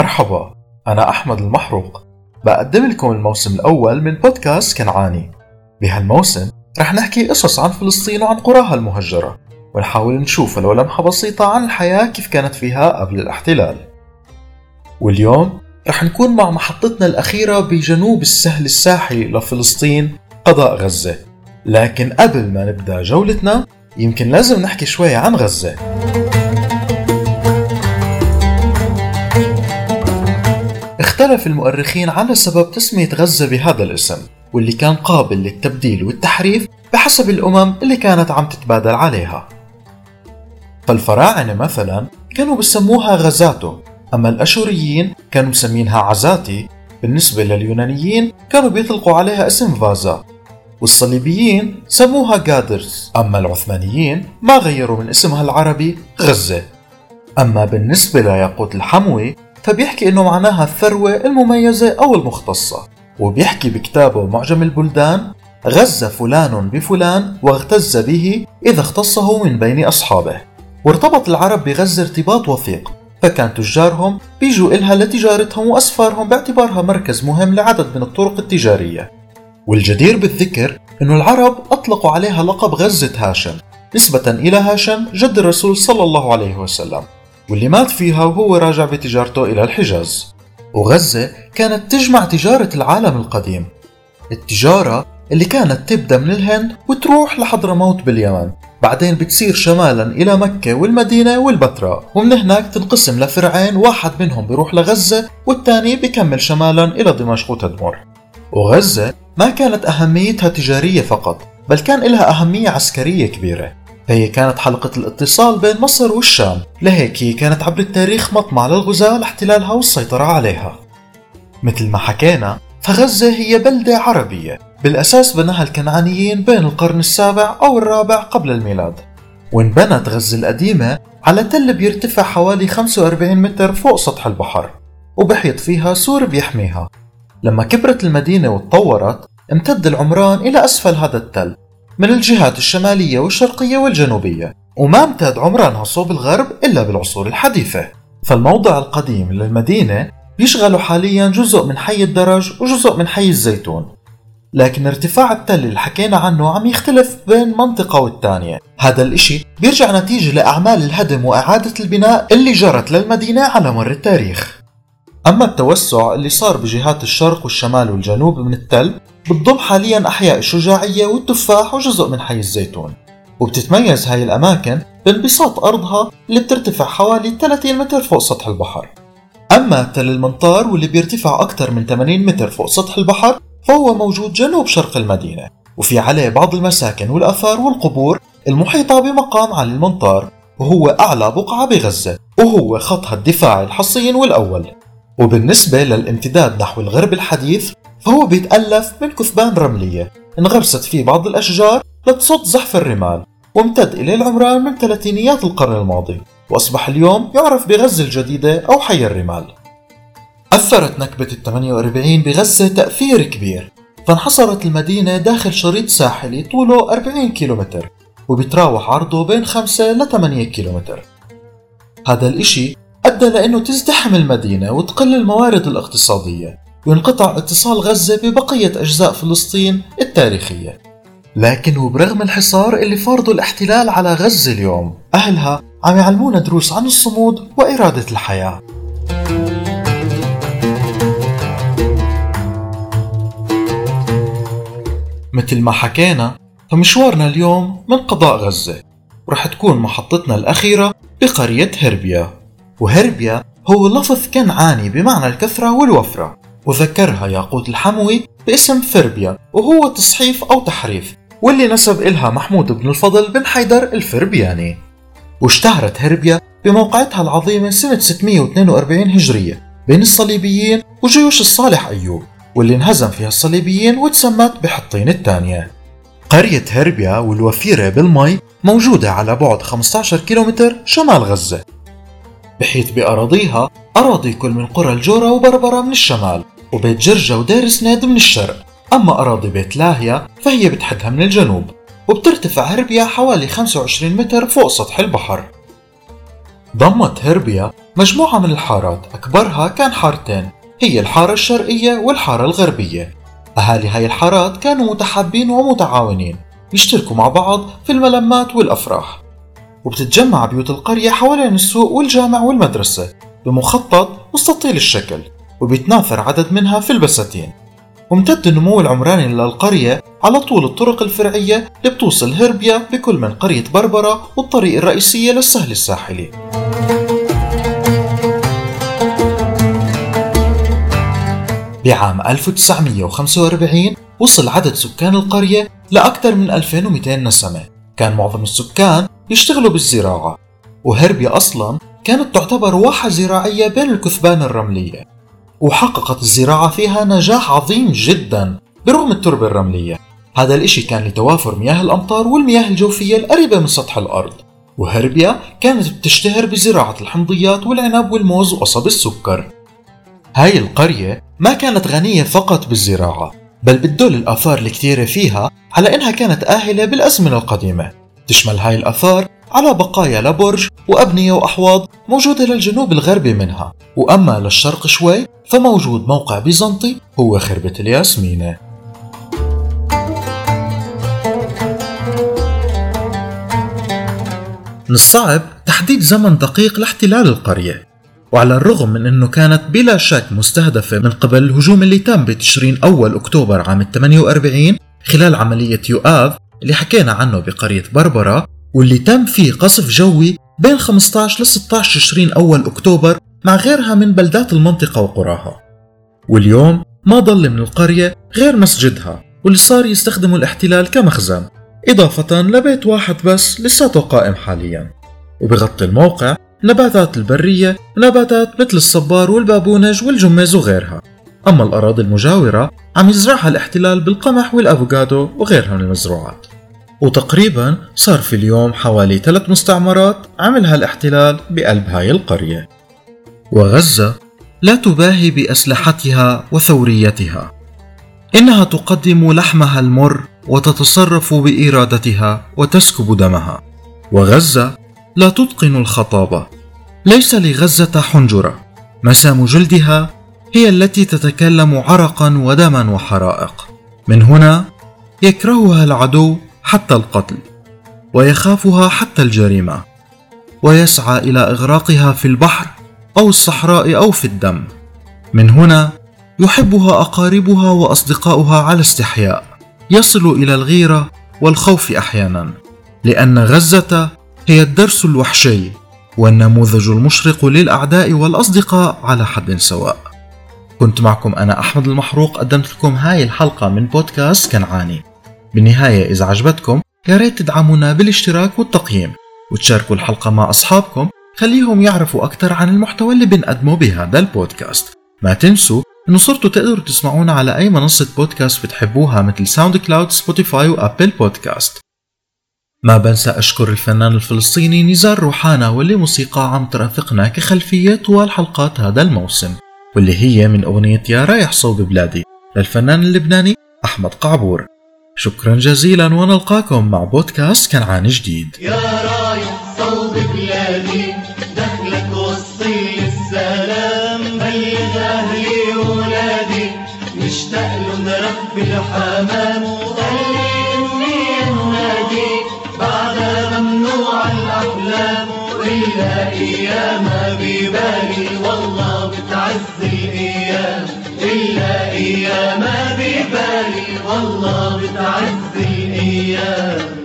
مرحبا أنا أحمد المحروق. بقدم لكم الموسم الأول من بودكاست كنعاني. بهالموسم رح نحكي قصص عن فلسطين وعن قراها المهجرة ونحاول نشوف ولو لمحة بسيطة عن الحياة كيف كانت فيها قبل الاحتلال. واليوم رح نكون مع محطتنا الأخيرة بجنوب السهل الساحلي لفلسطين قضاء غزة. لكن قبل ما نبدأ جولتنا يمكن لازم نحكي شوي عن غزة. اختلف المؤرخين على سبب تسمية غزة بهذا الاسم واللي كان قابل للتبديل والتحريف بحسب الأمم اللي كانت عم تتبادل عليها. فالفراعنة مثلا كانوا بسموها غزاتو أما الأشوريين كانوا مسمينها عزاتي بالنسبة لليونانيين كانوا بيطلقوا عليها اسم فازا والصليبيين سموها جادرز أما العثمانيين ما غيروا من اسمها العربي غزة. أما بالنسبة لياقوت الحموي فبيحكي إنه معناها الثروة المميزة أو المختصة. وبيحكي بكتابه معجم البلدان غز فلان بفلان واغتز به إذا اختصه من بين أصحابه. وارتبط العرب بغزة ارتباط وثيق فكان تجارهم بيجوا إلها لتجارتهم وأسفارهم باعتبارها مركز مهم لعدد من الطرق التجارية. والجدير بالذكر أنه العرب أطلقوا عليها لقب غزة هاشم نسبة إلى هاشم جد الرسول صلى الله عليه وسلم. واللي مات فيها وهو راجع بتجارته إلى الحجاز. وغزة كانت تجمع تجارة العالم القديم. التجارة اللي كانت تبدأ من الهند وتروح لحضرموت باليمن. بعدين بتصير شمالا إلى مكة والمدينة والبتراء. ومن هناك تنقسم لفرعين واحد منهم بيروح لغزة والثاني بكمل شمالا إلى دمشق وتدمر. وغزة ما كانت أهميتها تجارية فقط بل كان لها أهمية عسكرية كبيرة. فهي كانت حلقة الاتصال بين مصر والشام. لهيك هي كانت عبر التاريخ مطمع للغزاة لاحتلالها والسيطرة عليها. مثل ما حكينا فغزة هي بلدة عربية بالأساس بناها الكنعانيين بين القرن السابع أو الرابع قبل الميلاد. وانبنت غزة القديمة على تل بيرتفع حوالي 45 متر فوق سطح البحر وبحيط فيها سور بيحميها. لما كبرت المدينة وتطورت امتد العمران إلى أسفل هذا التل. من الجهات الشمالية والشرقية والجنوبية. وما امتد عمرانها صوب الغرب إلا بالعصور الحديثة. فالموضع القديم للمدينة بيشغل حاليا جزء من حي الدرج وجزء من حي الزيتون. لكن ارتفاع التل اللي حكينا عنه عم يختلف بين منطقة والتانية. هذا الإشي بيرجع نتيجة لأعمال الهدم وإعادة البناء اللي جرت للمدينة على مر التاريخ. أما التوسع اللي صار بجهات الشرق والشمال والجنوب من التل بتضم حاليا أحياء الشجاعية والتفاح وجزء من حي الزيتون. وبتتميز هاي الأماكن بانبساط أرضها اللي بترتفع حوالي 30 متر فوق سطح البحر. أما تل المنطار واللي بيرتفع أكثر من 80 متر فوق سطح البحر فهو موجود جنوب شرق المدينة. وفي عليه بعض المساكن والآثار والقبور المحيطة بمقام علي المنطار وهو أعلى بقعة بغزة وهو خطها الدفاعي الحصين والأول. وبالنسبة للامتداد نحو الغرب الحديث فهو بيتألف من كثبان رملية. انغرست فيه بعض الأشجار لتصد زحف الرمال وامتد إليه العمران من ثلاثينيات القرن الماضي وأصبح اليوم يعرف بغزة الجديدة أو حي الرمال. أثرت نكبة ال 48 بغزة تأثير كبير. فانحصرت المدينة داخل شريط ساحلي طوله 40 كيلومتر وبيتراوح عرضه بين 5 ل 8 كيلومتر. هذا الإشي أدى لأنه تزدحم المدينة وتقل الموارد الاقتصادية. وينقطع اتصال غزة ببقية أجزاء فلسطين التاريخية. لكن وبرغم الحصار اللي فرضه الاحتلال على غزة اليوم أهلها عم يعلمونا دروس عن الصمود وإرادة الحياة. مثل ما حكينا فمشوارنا اليوم من قضاء غزة ورح تكون محطتنا الأخيرة بقرية هربيا وهربيا هو لفظ كنعاني بمعنى الكثرة والوفرة. وذكرها ياقوت الحموي باسم فربيا وهو تصحيف أو تحريف واللي نسب إلها محمود بن الفضل بن حيدر الفربياني واشتهرت هربيا بموقعتها العظيمة سنة 642 هجرية بين الصليبيين وجيوش الصالح أيوب واللي انهزم فيها الصليبيين وتسمت بحطين الثانية. قرية هربيا والوفيرة بالمي موجودة على بعد 15 كيلومتر شمال غزة. بحيث بأراضيها أراضي كل من قرى الجورة وبربرة من الشمال. وبيت جرجة ودير سنيد من الشرق. أما أراضي بيت لاهيا فهي بتحدها من الجنوب وبترتفع هربيا حوالي 25 متر فوق سطح البحر. ضمت هربيا مجموعة من الحارات أكبرها كان حارتين هي الحارة الشرقية والحارة الغربية. أهالي هاي الحارات كانوا متحابين ومتعاونين يشتركوا مع بعض في الملمات والأفراح. وبتتجمع بيوت القرية حوالين السوق والجامع والمدرسة بمخطط مستطيل الشكل. وبيتناثر عدد منها في البساتين وامتد النمو العمراني للقرية على طول الطرق الفرعية اللي بتوصل هربيا بكل من قرية بربرة والطريق الرئيسية للسهل الساحلي. بعام 1945 وصل عدد سكان القرية لأكثر من 2200 نسمة. كان معظم السكان يشتغلوا بالزراعة وهربيا أصلا كانت تعتبر واحة زراعية بين الكثبان الرملية. وحققت الزراعة فيها نجاح عظيم جدا برغم التربة الرملية. هذا الإشي كان لتوافر مياه الأمطار والمياه الجوفية القريبة من سطح الأرض. وهربيا كانت بتشتهر بزراعة الحمضيات والعنب والموز وقصب السكر. هاي القرية ما كانت غنية فقط بالزراعة بل بتدل الآثار الكثيرة فيها على إنها كانت آهلة بالأزمنة القديمة. تشمل هاي الآثار على بقايا لبرج وأبنية وأحواض موجودة للجنوب الغربي منها. وأما للشرق شوي فموجود موقع بيزنطي هو خربة الياسمينة من الصعب تحديد زمن دقيق لاحتلال القرية. وعلى الرغم من أنه كانت بلا شك مستهدفة من قبل الهجوم اللي تم بتشرين أول أكتوبر عام 48 خلال عملية يؤاف اللي حكينا عنه بقرية بربرة واللي تم فيه قصف جوي بين 15 ل 16 تشرين أول أكتوبر مع غيرها من بلدات المنطقة وقراها. واليوم ما ضل من القرية غير مسجدها واللي صار يستخدمه الاحتلال كمخزن إضافة لبيت واحد بس لساته قائم حاليا. وبغطي الموقع نباتات البرية نباتات مثل الصبار والبابونج والجميز وغيرها. أما الأراضي المجاورة عم يزرعها الاحتلال بالقمح والأفوكادو وغيرها من المزروعات. وتقريبا صار في اليوم حوالي ثلاث مستعمرات عملها الاحتلال بقلب هاي القرية. وغزة لا تباهي بأسلحتها وثوريتها. إنها تقدم لحمها المر وتتصرف بإرادتها وتسكب دمها. وغزة لا تتقن الخطابة. ليس لغزة حنجرة. مسام جلدها هي التي تتكلم عرقا ودما وحرائق. من هنا يكرهها العدو حتى القتل ويخافها حتى الجريمة ويسعى إلى إغراقها في البحر أو الصحراء أو في الدم. من هنا يحبها أقاربها وأصدقاؤها على استحياء يصل إلى الغيرة والخوف أحيانا لأن غزة هي الدرس الوحشي والنموذج المشرق للأعداء والأصدقاء على حد سواء. كنت معكم أنا أحمد المحروق قدمت لكم هاي الحلقة من بودكاست كنعاني. بالنهاية إذا عجبتكم يا ريت تدعمونا بالاشتراك والتقييم وتشاركوا الحلقة مع أصحابكم خليهم يعرفوا أكثر عن المحتوى اللي بنقدمه بهذا البودكاست. ما تنسوا إنه صرتوا تقدروا تسمعونا على أي منصة بودكاست بتحبوها مثل SoundCloud Spotify و Apple Podcast. ما بنسى أشكر الفنان الفلسطيني نزار روحانا واللي موسيقى عم ترافقنا كخلفية طوال حلقات هذا الموسم واللي هي من أغنية يا رايح صوب بلادي للفنان اللبناني أحمد قعبور. شكرا جزيلا ونلقاكم مع بودكاست كنعان جديد. يا رايح صوب بلادي دخلك وصي السلام بلغ أهلي وولادي مشتاق لهم رب الحمام وخلي إني أنادي بعدها ممنوع الأحلام إلا أيام ببالي والله بتعز الأيام. إلا أيام ببالي والله بتعدي الأيام